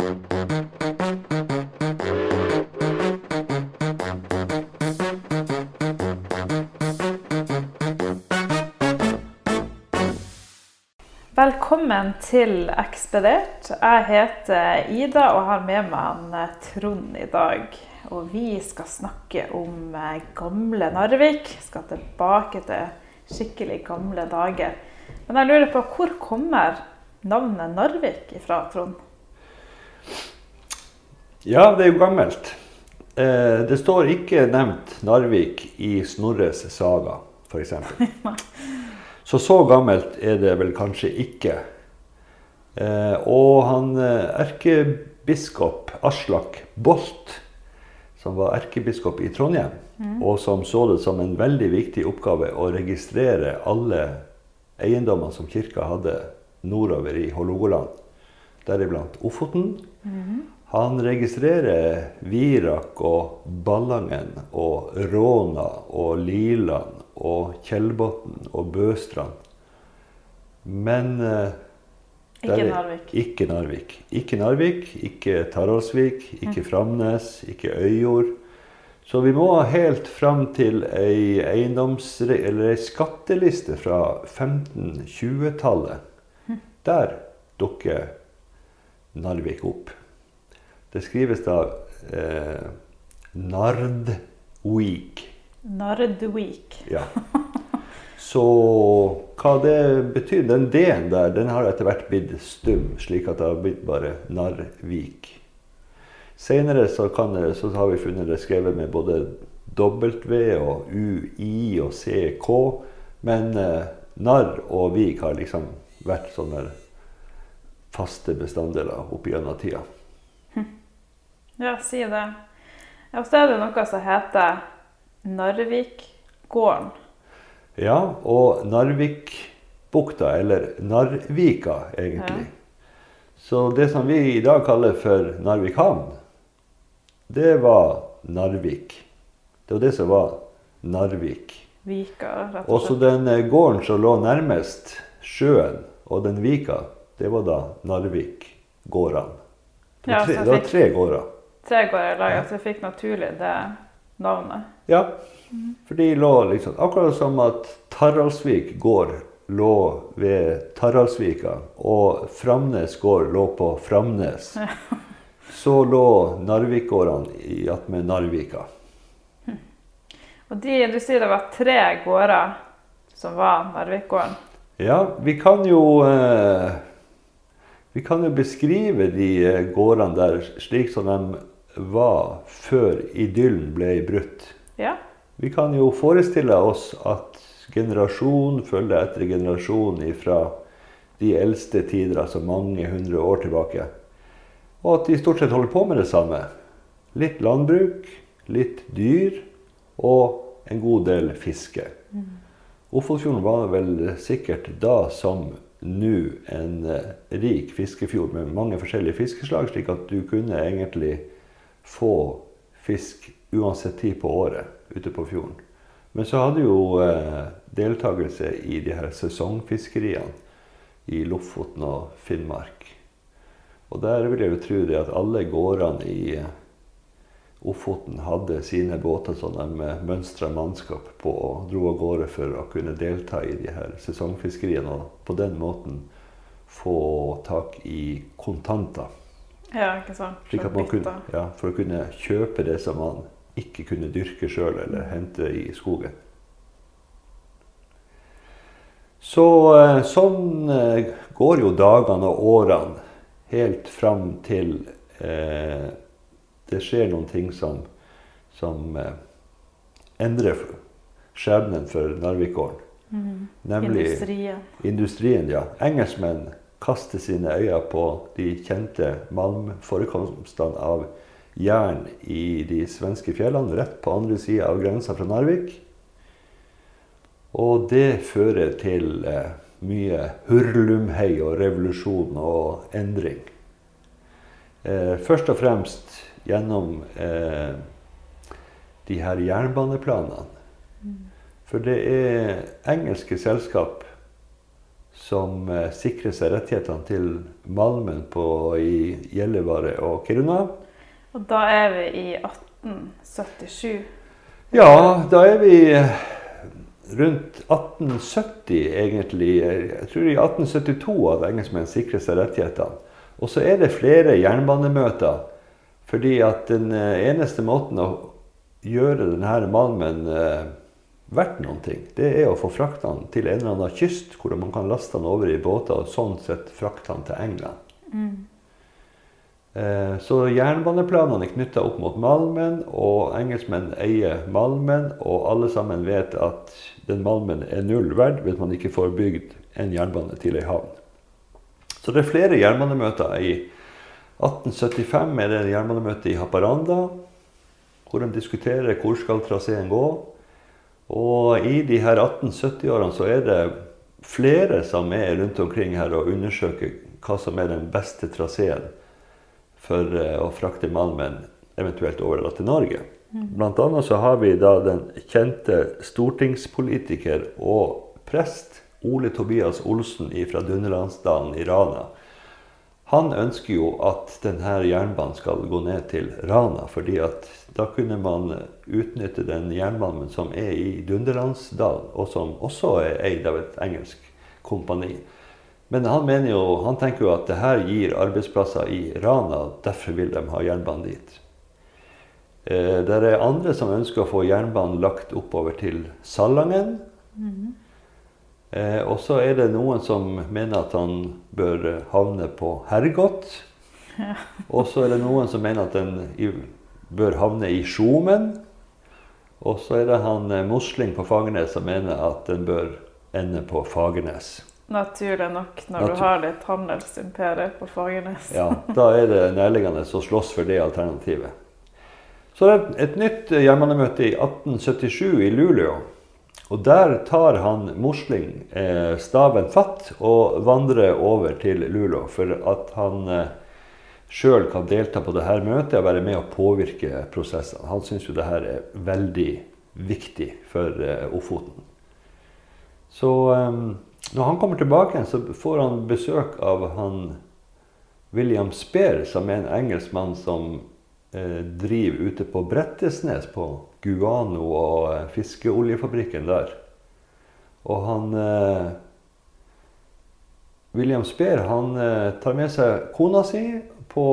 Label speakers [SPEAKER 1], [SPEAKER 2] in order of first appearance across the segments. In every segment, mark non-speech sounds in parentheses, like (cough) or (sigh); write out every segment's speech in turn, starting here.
[SPEAKER 1] Velkommen til Ekspedert. Jeg heter Ida og har med meg eh, Trond i dag. Og vi skal snakke om eh, gamle Narvik. Skal tilbake til skikkelig gamle dager. Men jeg lurer på hvor kommer navnet Narvik ifra, Trond?
[SPEAKER 2] Ja, det er jo gammelt. Eh, det står ikke nevnt Narvik i Snorres saga, f.eks. (laughs) Så så gammelt er det vel kanskje ikke. Eh, og han eh, erkebiskop Aslak Bolt, som var erkebiskop i Trondheim, mm. og som så det som en veldig viktig oppgave å registrere alle eiendommer som kirka hadde nordover i Hålogaland, deriblant Ofoten. Mm. Han registrerer Virak og Ballangen og Råna og Liland og Kjellbotn og Bøstrand. Men eh,
[SPEAKER 1] ikke Narvik.
[SPEAKER 2] Ikke Narvik. Ikke Narvik, ikke Taraldsvik, ikke Framnes, ikke Øyjord. Så vi må helt fram til ei, ei skatteliste fra 1520-tallet. Der dukker Narvik opp. Det skrives da eh, Nardvik.
[SPEAKER 1] Nardvik.
[SPEAKER 2] Ja. Så hva det betyr Den D-en der den har etter hvert blitt stum, slik at det har blitt bare Narvik. Senere så, det, så har vi funnet det skrevet med både W og UI og CK. Men eh, narr og vik har liksom vært sånne faste bestanddeler opp gjennom tida.
[SPEAKER 1] Ja, si det. Og så er det noe som heter Narvikgården.
[SPEAKER 2] Ja, og Narvikbukta, eller Narvika, egentlig. Ja. Så det som vi i dag kaller for Narvik havn, det var Narvik. Det var det som var Narvik.
[SPEAKER 1] Vika, rett
[SPEAKER 2] og slett. Også den eh, gården som lå nærmest sjøen, og den vika, det var da Narvik-gårdene. Det, ja, det, var tre gårder.
[SPEAKER 1] Tre gårder laget, ja. så jeg fikk naturlig det navnet.
[SPEAKER 2] Ja, for de lå liksom Akkurat som at Taraldsvik gård lå ved Taraldsvika, og Framnes gård lå på Framnes. Så lå Narvikgårdene attmed Narvika.
[SPEAKER 1] Og de, Du sier det var tre gårder som var Narvikgården?
[SPEAKER 2] Ja, vi kan jo eh, Vi kan jo beskrive de eh, gårdene der slik som de var før idyllen ble brutt.
[SPEAKER 1] Ja.
[SPEAKER 2] Vi kan jo forestille oss at generasjon følger etter generasjon fra de eldste tider, altså mange hundre år tilbake. Og at de stort sett holder på med det samme. Litt landbruk, litt dyr og en god del fiske. Mm. Ofotfjorden var vel sikkert da som nå en eh, rik fiskefjord med mange forskjellige fiskeslag, slik at du kunne egentlig få fisk uansett tid på året ute på fjorden. Men så hadde jo eh, deltakelse i de her sesongfiskeriene i Lofoten og Finnmark. Og der vil jeg jo tro det at alle gårdene i eh, Ofoten hadde sine båter som de mønstra mannskap på og dro av gårde for å kunne delta i de her sesongfiskeriene og på den måten få tak i kontanter.
[SPEAKER 1] Ja, ikke sant.
[SPEAKER 2] Slik at man kunne, ja, for å kunne kjøpe det som man ikke kunne dyrke sjøl eller hente i skogen. Så eh, sånn eh, går jo dagene og årene helt fram til eh, det skjer noen ting som, som eh, endrer skjebnen for Narvikgården.
[SPEAKER 1] Mm. Nemlig industrien.
[SPEAKER 2] industrien. ja. Engelskmenn kaste sine øyne på de kjente malmforekomstene av jern i de svenske fjellene, rett på andre sida av grensa fra Narvik. Og det fører til eh, mye hurlumhei og revolusjon og endring. Eh, først og fremst gjennom eh, de her jernbaneplanene. Mm. For det er engelske selskap som eh, sikrer seg rettighetene til malmen på, i Gjellivare og Kiruna.
[SPEAKER 1] Og da er vi i 1877.
[SPEAKER 2] Ja, da er vi eh, rundt 1870 egentlig. Jeg tror i 1872 at engelskmenn sikrer seg rettighetene. Og så er det flere jernbanemøter. Fordi at den eh, eneste måten å gjøre denne malmen verdt noen ting, det er å få frakta den til en eller annen kyst, hvor man kan laste den over i båter og sånn sett frakte den til England. Mm. Så jernbaneplanene er knytta opp mot malmen, og engelskmenn eier malmen. Og alle sammen vet at den malmen er null verd hvis man ikke får bygd en jernbane til ei havn. Så det er flere jernbanemøter. I 1875 er det jernbanemøte i Haparanda, hvor de diskuterer hvor skal traseen gå. Og i de her 1870-årene så er det flere som er rundt omkring her og undersøker hva som er den beste traseen for eh, å frakte malmen eventuelt over til Norge. Mm. Blant annet så har vi da den kjente stortingspolitiker og prest Ole Tobias Olsen fra Dunderlandsdalen i Rana. Han ønsker jo at denne jernbanen skal gå ned til Rana, fordi at da kunne man utnytte den jernbanen som er i Dunderlandsdalen, og som også er eid av et engelsk kompani. Men han, mener jo, han tenker jo at det her gir arbeidsplasser i Rana, derfor vil de ha jernbanen dit. Eh, det er andre som ønsker å få jernbanen lagt oppover til Salangen. Mm -hmm. Eh, og så er det noen som mener at han bør havne på Hergot. Ja. Og så er det noen som mener at han bør havne i Skjomen. Og så er det han musling Mosling på Fagernes som mener at den bør ende på Fagernes.
[SPEAKER 1] Naturlig nok, når Natur du har litt handelsimperium på Fagernes.
[SPEAKER 2] ja, da er det nærliggende å slåss for det alternativet. Så det er et nytt jernbanemøte i 1877 i Luleå. Og der tar han Mosling eh, staven fatt og vandrer over til Luleå for at han eh, sjøl kan delta på dette møtet og være med og påvirke prosessene. Han syns jo dette er veldig viktig for eh, Ofoten. Så eh, når han kommer tilbake, så får han besøk av han William Speer, som er en engelskmann som eh, driver ute på Brettesnes på Guano og eh, fiskeoljefabrikken der. Og han eh, William Speer han eh, tar med seg kona si på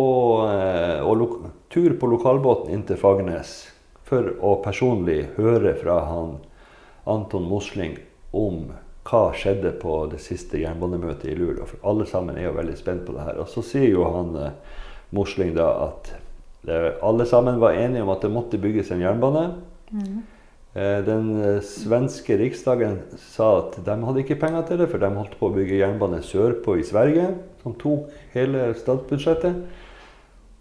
[SPEAKER 2] eh, og tur på lokalbåten inn til Fagernes for å personlig høre fra han Anton Mosling om hva skjedde på det siste jernbanemøtet i Luleå. For alle sammen er jo veldig spent på det her. Og så sier jo han eh, Mosling da at alle sammen var enige om at det måtte bygges en jernbane. Mm. Den eh, svenske riksdagen sa at de hadde ikke penger til det, for de holdt på å bygge jernbane sørpå i Sverige, som tok hele statsbudsjettet.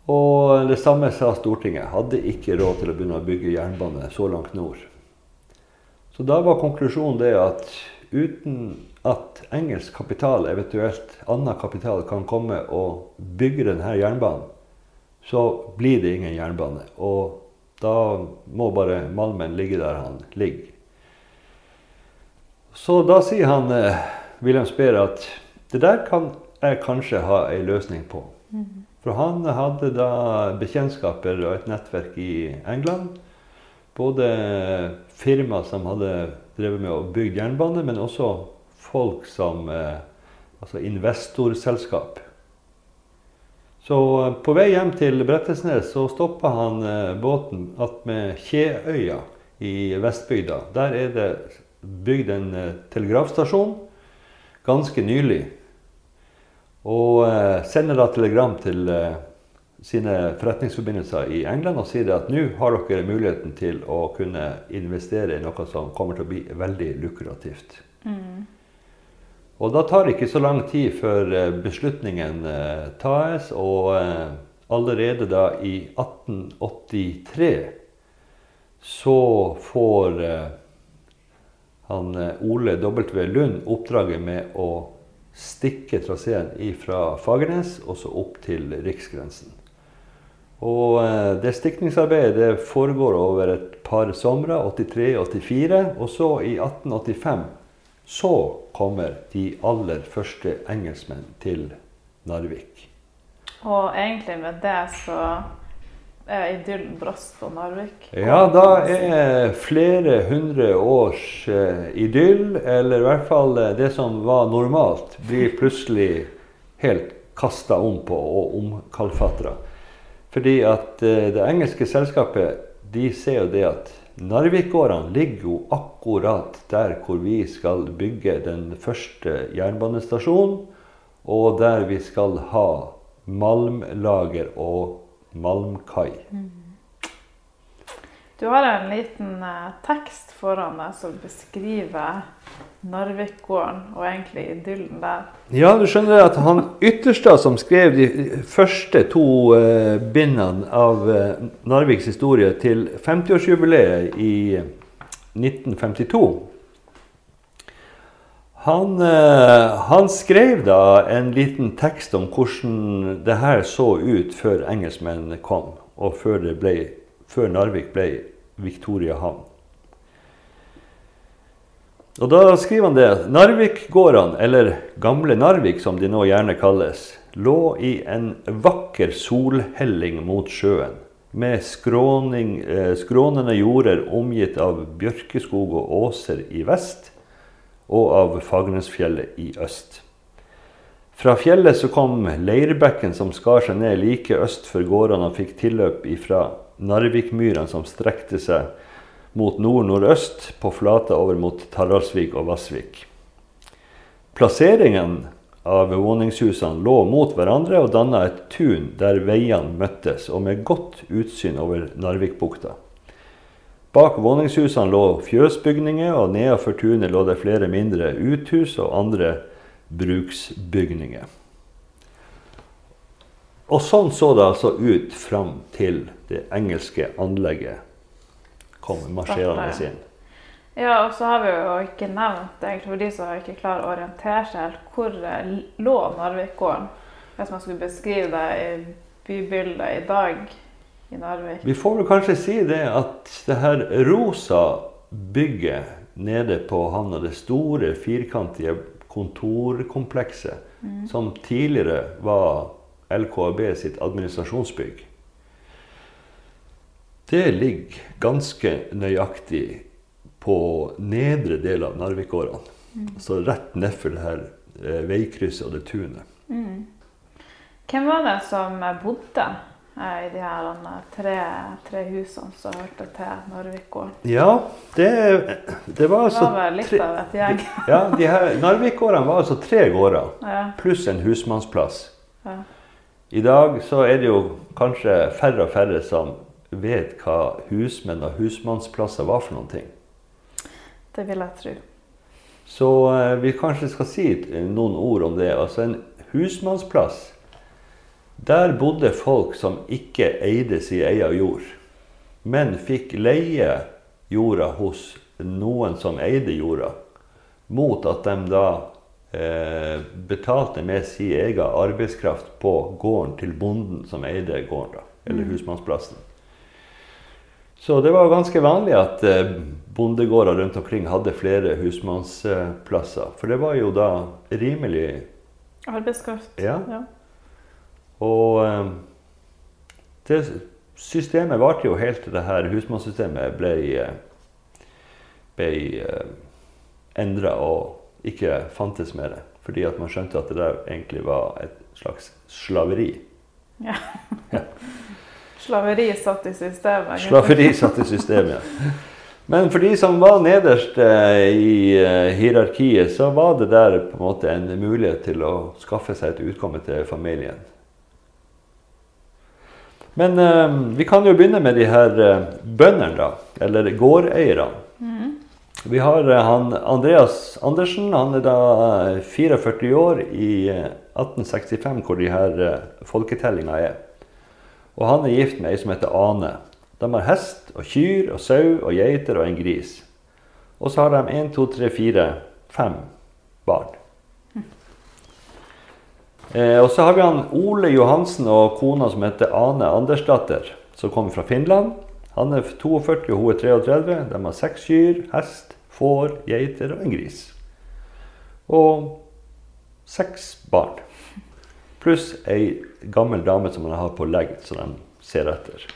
[SPEAKER 2] Og det samme sa Stortinget. Hadde ikke råd til å begynne å bygge jernbane så langt nord. Så da var konklusjonen det at uten at engelsk kapital, eventuelt annen kapital, kan komme og bygge denne jernbanen, så blir det ingen jernbane. Og da må bare malmen ligge der han ligger. Så da sier han eh, William Speer at det der kan jeg kanskje ha ei løsning på. Mm. For han hadde da bekjentskaper og et nettverk i England. Både firma som hadde drevet med å bygge jernbane, men også folk som eh, Altså investorselskap så eh, på vei hjem til Brettesnes så stoppa han eh, båten attmed Kjeøya i Vestbygda. Der er det bygd en eh, telegrafstasjon ganske nylig. Og sender da telegram til sine forretningsforbindelser i England og sier at nå har dere muligheten til å kunne investere i noe som kommer til å bli veldig lukrativt. Mm. Og da tar det ikke så lang tid før eh, beslutningen eh, tas, og eh, allerede da i 1883 så får han Ole W. Lund oppdraget med å stikke traseen fra Fagernes og så opp til riksgrensen. Og det stikningsarbeidet foregår over et par somre, 83-84. Og så i 1885 så kommer de aller første engelskmenn til Narvik.
[SPEAKER 1] Og egentlig med det så er idyllen brast på Narvik.
[SPEAKER 2] Ja, da er flere hundre års eh, idyll, eller i hvert fall eh, det som var normalt, blir plutselig helt kasta om på og omkalfatra. Fordi at eh, det engelske selskapet de ser jo det at Narvikgårdene ligger jo akkurat der hvor vi skal bygge den første jernbanestasjonen, og der vi skal ha malmlager og malmkai.
[SPEAKER 1] Du har en liten eh, tekst foran deg som beskriver Narvikgården og egentlig idyllen der.
[SPEAKER 2] Ja, du skjønner at han Ytterstad, som skrev de første to uh, bindene av uh, Narviks historie til 50-årsjubileet i 1952 han, eh, han skrev da en liten tekst om hvordan det her så ut før engelskmennene kom, og før, ble, før Narvik ble Victoria havn. Og Da skriver han det Narvikgårdene, eller Gamle Narvik som de nå gjerne kalles, lå i en vakker solhelling mot sjøen, med skråning, eh, skrånende jorder omgitt av bjørkeskog og åser i vest, og av Fagernesfjellet i øst. Fra fjellet så kom Leirbekken som skar seg ned like øst for gårdene og fikk tilløp ifra Narvikmyrene som strekte seg mot nord-nordøst på flata over mot Taraldsvik og Vassvik. Plasseringen av våningshusene lå mot hverandre og danna et tun der veiene møttes, og med godt utsyn over Narvikbukta. Bak våningshusene lå fjøsbygninger, og nedenfor tunet lå det flere mindre uthus og andre bruksbygninger. Og sånn så det altså ut fram til det engelske anlegget kom marsjerende inn.
[SPEAKER 1] Ja, og så har vi jo ikke nevnt, egentlig for de som ikke klarer å orientere seg helt, hvor eh, lå Narvikgården? Hvis man skulle beskrive det i bybildet i dag i Narvik.
[SPEAKER 2] Vi får vel kanskje si det at det her rosa bygget nede på havna, det store, firkantige kontorkomplekset,
[SPEAKER 1] Mm.
[SPEAKER 2] som tidligere var LKAB sitt administrasjonsbygg, det ligger ganske nøyaktig på nedre del av Narvikårene.
[SPEAKER 1] Mm.
[SPEAKER 2] Altså rett nedfor det her eh, veikrysset og det tunet.
[SPEAKER 1] Mm. Hvem var det som bodde eh, i de her eh, tre, tre husene som hørte til Narvikgården?
[SPEAKER 2] Ja, det, det var
[SPEAKER 1] Det
[SPEAKER 2] altså
[SPEAKER 1] var vel litt
[SPEAKER 2] tre-
[SPEAKER 1] av et gjeng. (laughs)
[SPEAKER 2] Ja, de her Narvikgårdene var altså tre gårder
[SPEAKER 1] Ja,
[SPEAKER 2] pluss en husmannsplass.
[SPEAKER 1] ja.
[SPEAKER 2] I dag så er det jo kanskje færre og færre som vet hva husmenn og husmannsplasser var for noen ting.
[SPEAKER 1] Det vil jeg tro.
[SPEAKER 2] Så eh, vi kanskje skal si noen ord om det. Altså en husmannsplass, der bodde folk som ikke eide sin egen jord, men fikk leie jorda hos noen som eide jorda, mot at de da eh, betalte med sin egen arbeidskraft på gården til bonden som eide gården, da, eller husmannsplassen. Så det var ganske vanlig at eh, bondegårder rundt omkring hadde flere husmannsplasser. For det var jo da rimelig
[SPEAKER 1] Arbeidskraft.
[SPEAKER 2] Ja.
[SPEAKER 1] Ja.
[SPEAKER 2] Og eh, det systemet varte jo helt til det her husmannssystemet ble, eh, ble endra og ikke fantes mer. Fordi at man skjønte at det der egentlig var et slags slaveri. (laughs)
[SPEAKER 1] Slaveri satt i systemet.
[SPEAKER 2] Slaveri satt i systemet. Men for de som var nederst eh, i eh, hierarkiet, så var det der på en måte en mulighet til å skaffe seg et utkomme til familien. Men eh, vi kan jo begynne med de her eh, bøndene, da. Eller gårdeierne. Vi har han Andreas Andersen. Han er da eh, 44 år i eh, 1865, hvor de her folketellinga er. Og han er gift med ei som heter Ane. De har hest og kyr og sau og geiter og en gris. Og så har de én, to, tre, fire, fem barn. Eh, og så har vi han Ole Johansen og kona som heter Ane Andersdatter, som kommer fra Finland. Han er 42 og hun er 33. De har seks kyr, hest, får, geiter og en gris. Og seks barn. Pluss ei gammel dame som han har på legg, så de ser etter.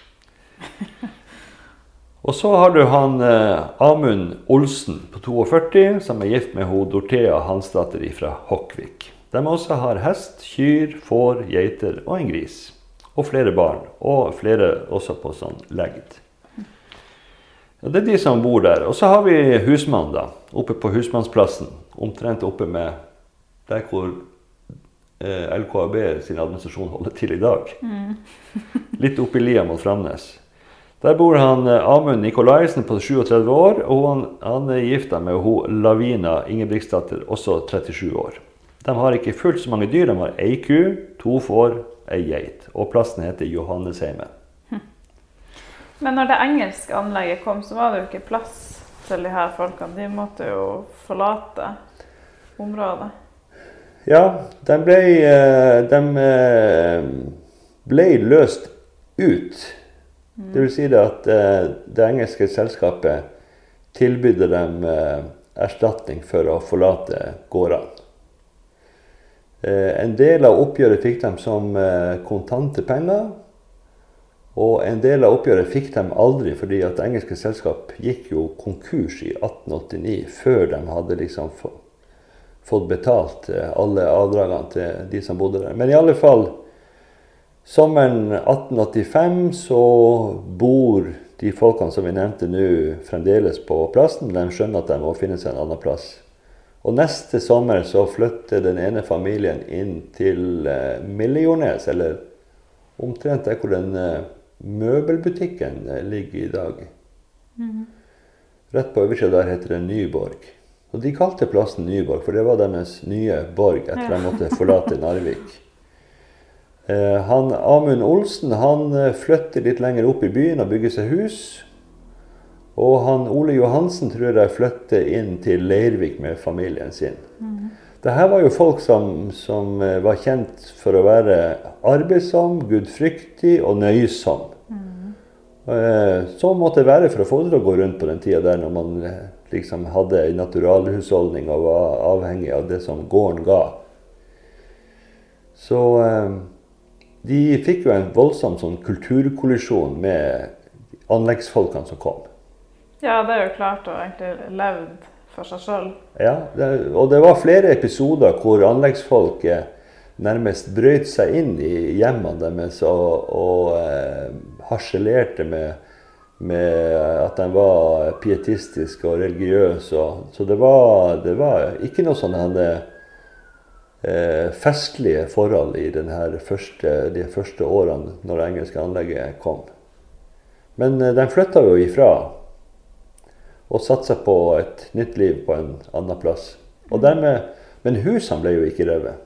[SPEAKER 2] (laughs) Og så har du han eh, Amund Olsen på 42, som er gift med ho Dorthea Hansdatter fra Hokkvik. De også har hest, kyr, får, geiter og en gris. Og flere barn. Og flere også på sånn legd. Det er de som bor der. Og så har vi husmannen, da. Oppe på Husmannsplassen. Omtrent oppe med der hvor LKAB sin administrasjon holder til i dag. (laughs) Litt oppi lia mot Framnes. Der bor han eh, Amund Nikolaisen på 37 år, og han, han er gifta med hun Lavina Ingebrigtsdatter, også 37 år. De har ikke fullt så mange dyr. De har ei ku, to får, ei geit. Og plassen heter Johannesheimen. (laughs)
[SPEAKER 1] Men når det engelske anlegget kom, så var det jo ikke plass til de her folkene. De måtte jo forlate området.
[SPEAKER 2] Ja, de ble, eh, de eh, ble løst ut. Det vil si det at eh, det engelske selskapet tilbydde dem erstatning for å forlate gårdene. En del av oppgjøret fikk de som kontante penger. Og en del av oppgjøret fikk de aldri, fordi at engelske selskap gikk jo konkurs i 1889, før de hadde liksom fått betalt alle avdragene til de som bodde der. Men i alle fall, sommeren 1885 så bor de folkene som vi nevnte nå, fremdeles på plassen. De skjønner at de må finne seg en annen plass. Og neste sommer så flytter den ene familien inn til Millejordnes, eller omtrent der hvor den møbelbutikken ligger i dag.
[SPEAKER 1] Mm.
[SPEAKER 2] Rett på øversida der heter det Nyborg. Og de kalte plassen Nyborg, for det var deres nye borg etter at de måtte forlate Narvik. Eh, han, Amund Olsen han flytter litt lenger opp i byen og bygger seg hus. Og han Ole Johansen tror jeg flytter inn til Leirvik med familien sin.
[SPEAKER 1] Mm.
[SPEAKER 2] Dette var jo folk som, som, var kjent for å være arbeidsom, gudfryktig og nøysom.
[SPEAKER 1] Mm.
[SPEAKER 2] Sånn måtte det være for å få det til å gå rundt på den tida der når man liksom hadde en naturalhusholdning og var avhengig av det som gården ga. Så de fikk jo en voldsom sånn kulturkollisjon med anleggsfolkene som kom.
[SPEAKER 1] Ja, det er jo klart å egentlig levd for seg sjøl.
[SPEAKER 2] Ja, det, og det var flere episoder hvor anleggsfolk nærmest brøt seg inn i hjemmene deres og, og eh, harselerte med, med, at de var pietistiske og religiøse. Og, så det var, det var, ikke noe sånn eh, festlige forhold i første, de første årene når det engelske anlegget kom. Men eh, de flytta jo ifra og satsa på et nytt liv på en annen plass. Dermed, men husene ble jo ikke revet.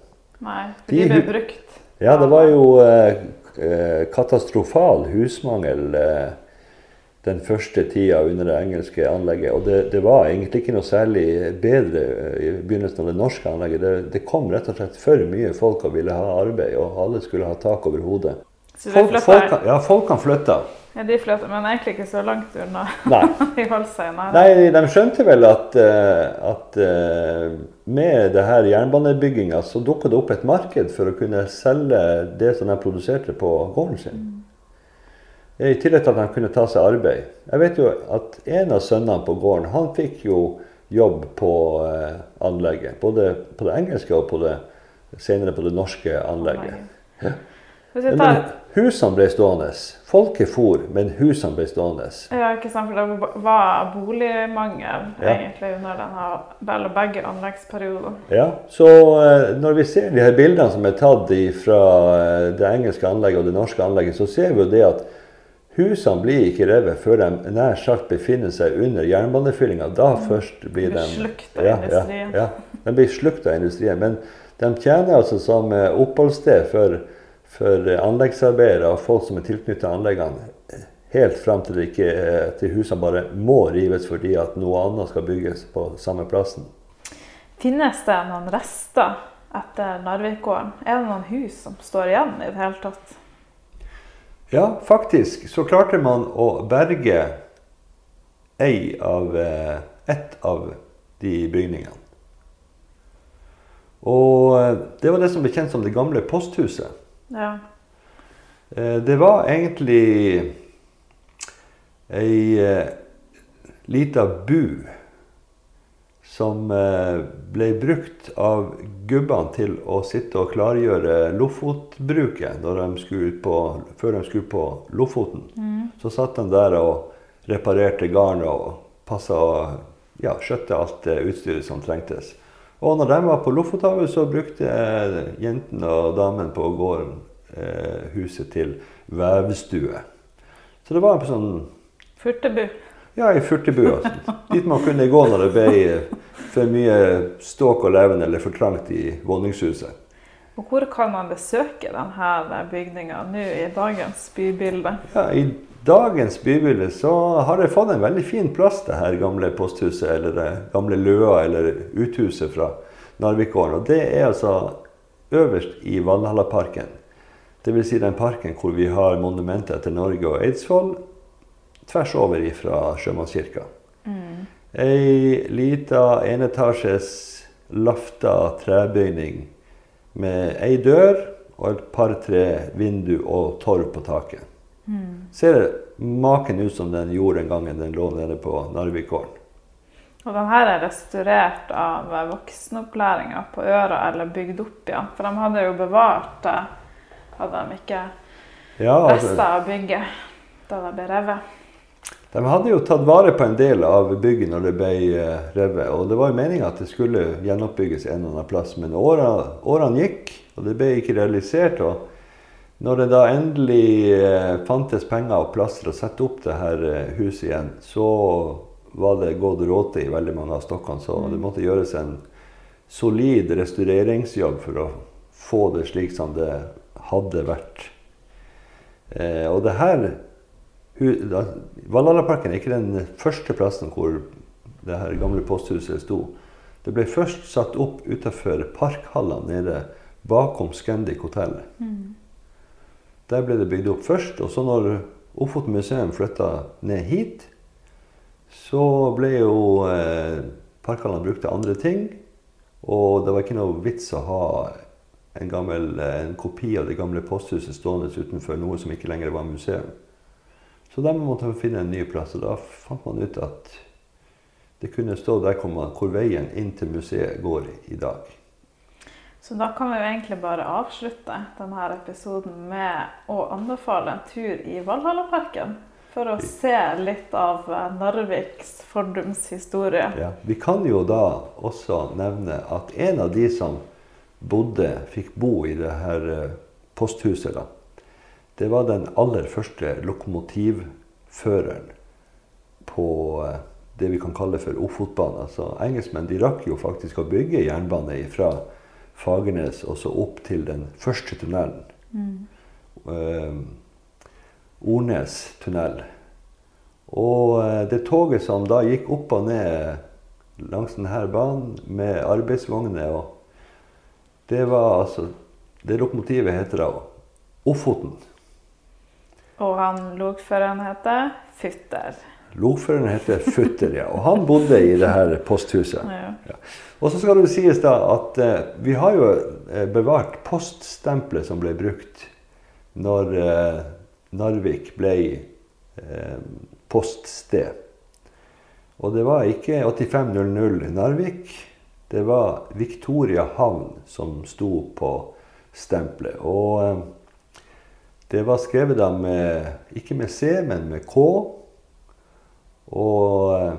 [SPEAKER 1] Nei, for de ble brukt.
[SPEAKER 2] Ja, det var jo eh, katastrofal husmangel eh, den første tida under det engelske anlegget. Og det, det, var egentlig ikke noe særlig bedre i begynnelsen av det norske anlegget. Det, det, kom rett og slett for mye folk og ville ha arbeid, og alle skulle ha tak over hodet.
[SPEAKER 1] Folk,
[SPEAKER 2] folk, ja, folkene flytta.
[SPEAKER 1] Ja, de flytta, men egentlig ikke så langt unna. (laughs)
[SPEAKER 2] Nei.
[SPEAKER 1] de holdt seg nær.
[SPEAKER 2] Nei, de skjønte vel at, at med det her jernbanebygginga så dukka det opp et marked for å kunne selge det som de produserte på gården sin. I tillegg til at de kunne ta seg arbeid. Jeg vet jo at en av sønnene på gården han fikk jo jobb på anlegget. Både på det engelske og på det, senere på det norske anlegget. Ja. Men husene ble stående. Folket for, men husene ble stående.
[SPEAKER 1] Ja, ikke sant, for det var boligmangel
[SPEAKER 2] Ja.
[SPEAKER 1] egentlig under denne, begge anleggsperioden.
[SPEAKER 2] Ja, så eh, når vi ser de her bildene som er tatt fra det engelske anlegget og det norske anlegget, så ser vi jo det at husene blir ikke revet før de nær sagt befinner seg under jernbanefyllinga. Da først blir de
[SPEAKER 1] slukt av
[SPEAKER 2] ja,
[SPEAKER 1] industrien.
[SPEAKER 2] Ja, ja, de blir slukt av industrien. Men de tjener altså som eh, oppholdssted for, for anleggsarbeidere og folk som er tilknyttet anleggene. Helt fram til, det ikke, eh, til husene bare må rives fordi at noe annet skal bygges på samme plassen.
[SPEAKER 1] Finnes det noen rester etter Narvikgården? Er det noen hus som står igjen i det hele tatt?
[SPEAKER 2] Ja, faktisk så klarte man å berge ei av, eh, ett av de bygningene. Og eh, det var det som ble kjent som det gamle posthuset.
[SPEAKER 1] Ja.
[SPEAKER 2] Eh, Det var egentlig ei lita bu som eh, ble brukt av gubbene til å sitte og klargjøre Lofotbruket når de ut på, før de skulle på Lofoten. Så satt de der og reparerte garnet og passa ja, skjøtte alt det utstyret som trengtes. Og når de var på Lofothavet, så brukte eh, jentene og damene på gården eh, huset til vevstue. Så det var en sånn
[SPEAKER 1] Furtebu.
[SPEAKER 2] Ja, i furtebu. Altså. Dit man kunne gå når det ble for mye ståk og leven eller for trangt i våningshuset.
[SPEAKER 1] Og hvor kan man besøke denne bygninga nå i dagens bybilde?
[SPEAKER 2] Ja, I dagens bybilde så har det fått en veldig fin plass, det her gamle posthuset, eller det gamle løa, eller uthuset fra Narvikgården. Og det er altså øverst i Valhallaparken. Dvs. Si den parken hvor vi har monumentet etter Norge og Eidsvoll tvers over fra Sjømannskirka. Ei lita enetasjes lafta trebygning med ei dør og et par-tre vindu og torv på taket. Ser maken ut som den gjorde den gangen den lå nede på Narvikgården.
[SPEAKER 1] Og den her er restaurert av voksenopplæringa på Øra, eller bygd opp igjen. For de hadde jo bevart det, hadde de ikke
[SPEAKER 2] Ja, altså,
[SPEAKER 1] rester av bygget da det ble revet.
[SPEAKER 2] De hadde jo tatt vare på en del av bygget når det ble eh, revet. Og det var jo meninga at det skulle gjenoppbygges en eller annen plass. Men årene, årene gikk, og det ble ikke realisert. og når det da endelig eh, fantes penger og plass til å sette opp det her eh, huset igjen, så var det gått råte i veldig mange av stokkene. Så det måtte gjøres en solid restaureringsjobb for å få det slik som det hadde vært. Eh, og det her Valhallaparken er ikke den første plassen hvor det her gamle posthuset sto. Det ble først satt opp utafor parkhallene nede bakom Scandic hotell. Der ble det bygd opp først. Og så når Ofoten museum flytta ned hit, så ble jo eh, parkhallene brukt til andre ting. Og det var ikke noe vits å ha en, gammel, eh, en kopi av det gamle posthuset stående utenfor noe som ikke lenger var museum. Så da måtte man finne en ny plass, og da fant man ut at det kunne stå der hvor, veien inn til museet går i, dag.
[SPEAKER 1] Så da kan vi jo egentlig bare avslutte denne episoden med å anbefale en tur i Valhallaparken. For å se litt av Narviks Narviks fordumshistorie.
[SPEAKER 2] Ja, vi kan jo da også nevne at en av de som bodde, fikk bo i det her eh, posthuset, da, det var den aller første lokomotivføreren på eh, det vi kan kalle for Ofotbanen. Altså, engelskmenn de rakk jo faktisk å bygge jernbane fra Fagernes og så opp til den første tunnelen. Eh, Ornes tunnel. Og eh, det toget som da gikk opp og ned langs denne banen med arbeidsvogner og Det var altså Det lokomotivet heter da Ofoten.
[SPEAKER 1] Og han lokføreren heter Futter.
[SPEAKER 2] Lokføreren heter Futter, ja. Og han bodde i det her posthuset.
[SPEAKER 1] Ja.
[SPEAKER 2] Og så skal det sies da at eh, vi har jo eh, bevart poststempelet som ble brukt når eh, Narvik ble eh, poststed. Og det var ikke 8500 Narvik. Det var Victoria havn som sto på stempelet. Og eh, det var skrevet da med, ikke med C, men med K. Og eh,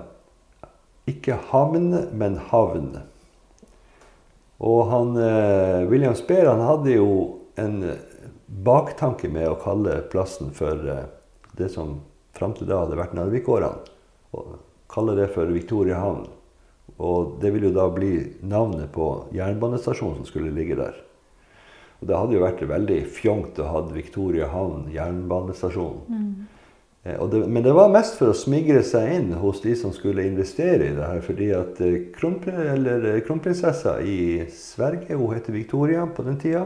[SPEAKER 2] ikke havn, men havn. Og han, eh, William Speer han hadde jo en eh, baktanke med å kalle plassen for det som fram til da hadde vært Narvikårene. Kalle det for Victoria havn. Og det ville jo da bli navnet på jernbanestasjonen som skulle ligge der. Og det hadde jo vært veldig fjongt å ha Victoria havn jernbanestasjon. Eh, Og det, men det var mest for å smigre seg inn hos de som skulle investere i det her. Fordi at eh, eh, kronprinsessa i Sverige hun heter Victoria på den tida.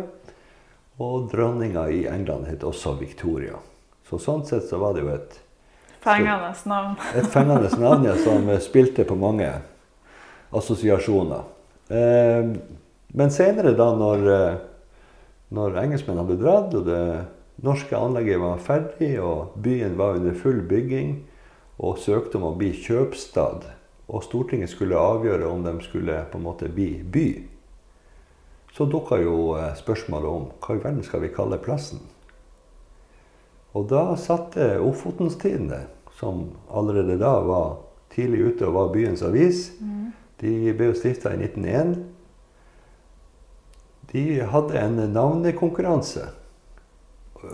[SPEAKER 2] Og dronninga i England het også Victoria. Så sånn sett så var det jo et,
[SPEAKER 1] Fengende navn. (laughs)
[SPEAKER 2] et fengende navn ja, som eh, spilte på mange assosiasjoner. Eh, Men senere, da når, eh, når engelskmennene hadde dratt, og det norske anlegget var ferdig, og byen var under full bygging, og søkte om å bli kjøpstad, og Stortinget skulle avgjøre om de skulle på en måte bli by, så dukka jo eh, spørsmålet om hva i verden skal vi kalle plassen? Og da satte Ofotens Tidende, som allerede da var tidlig ute og var byens avis,
[SPEAKER 1] Mm.
[SPEAKER 2] de ble jo stifta i 1901. De hadde en navnekonkurranse.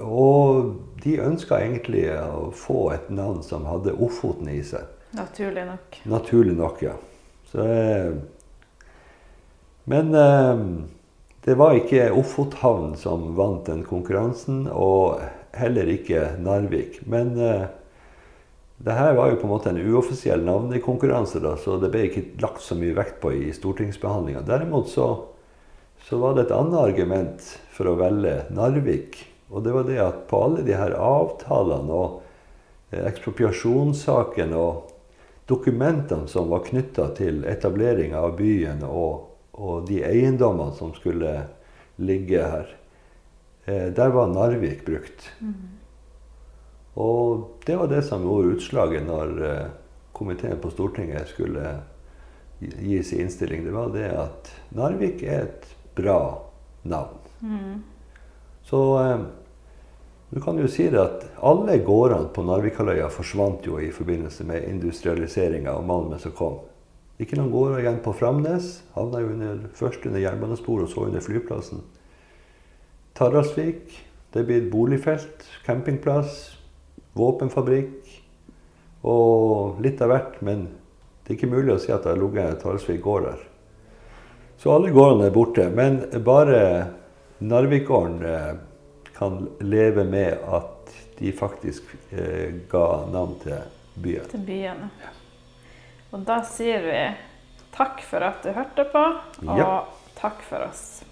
[SPEAKER 2] Og de ønska egentlig å få et navn som hadde Ofoten i seg.
[SPEAKER 1] Naturlig nok.
[SPEAKER 2] Naturlig nok, ja. Så, eh, men eh, det var ikke Ofothavn som vant den konkurransen, og heller ikke Narvik. Men eh, det her var jo på en måte en uoffisiell navnekonkurranse, da, så det ble ikke lagt så mye vekt på i stortingsbehandlinga. Derimot så, så var det et annet argument for å velge Narvik. Og det var det at på alle de her avtalene og eh, ekspropriasjonssakene og dokumentene som var knytta til etableringa av byen og, og de eiendommene som skulle ligge her, eh, der var Narvik brukt. Og det var det som gjorde utslaget når eh, komiteen på Stortinget skulle gi sin innstilling. Det var det at Narvik er et bra navn.
[SPEAKER 1] Mm.
[SPEAKER 2] Så eh, du kan jo si det at alle gårdene på Narvikaløya forsvant jo i forbindelse med industrialiseringa og malmen som kom. Ikke noen gårder igjen på Framnes. Havna jo under, først under jernbanesporet og så under flyplassen. Tarasvik, Det er blitt boligfelt, campingplass, våpenfabrikk og litt av hvert. Men det er ikke mulig å si at det har ligget en Taraldsvik gård der. Så alle gårdene er borte. Men bare Narvikgården eh, kan leve med at de faktisk eh, ga navn til byen.
[SPEAKER 1] Til byene. Og da sier vi takk for at du hørte på, og
[SPEAKER 2] Ja.
[SPEAKER 1] takk for oss.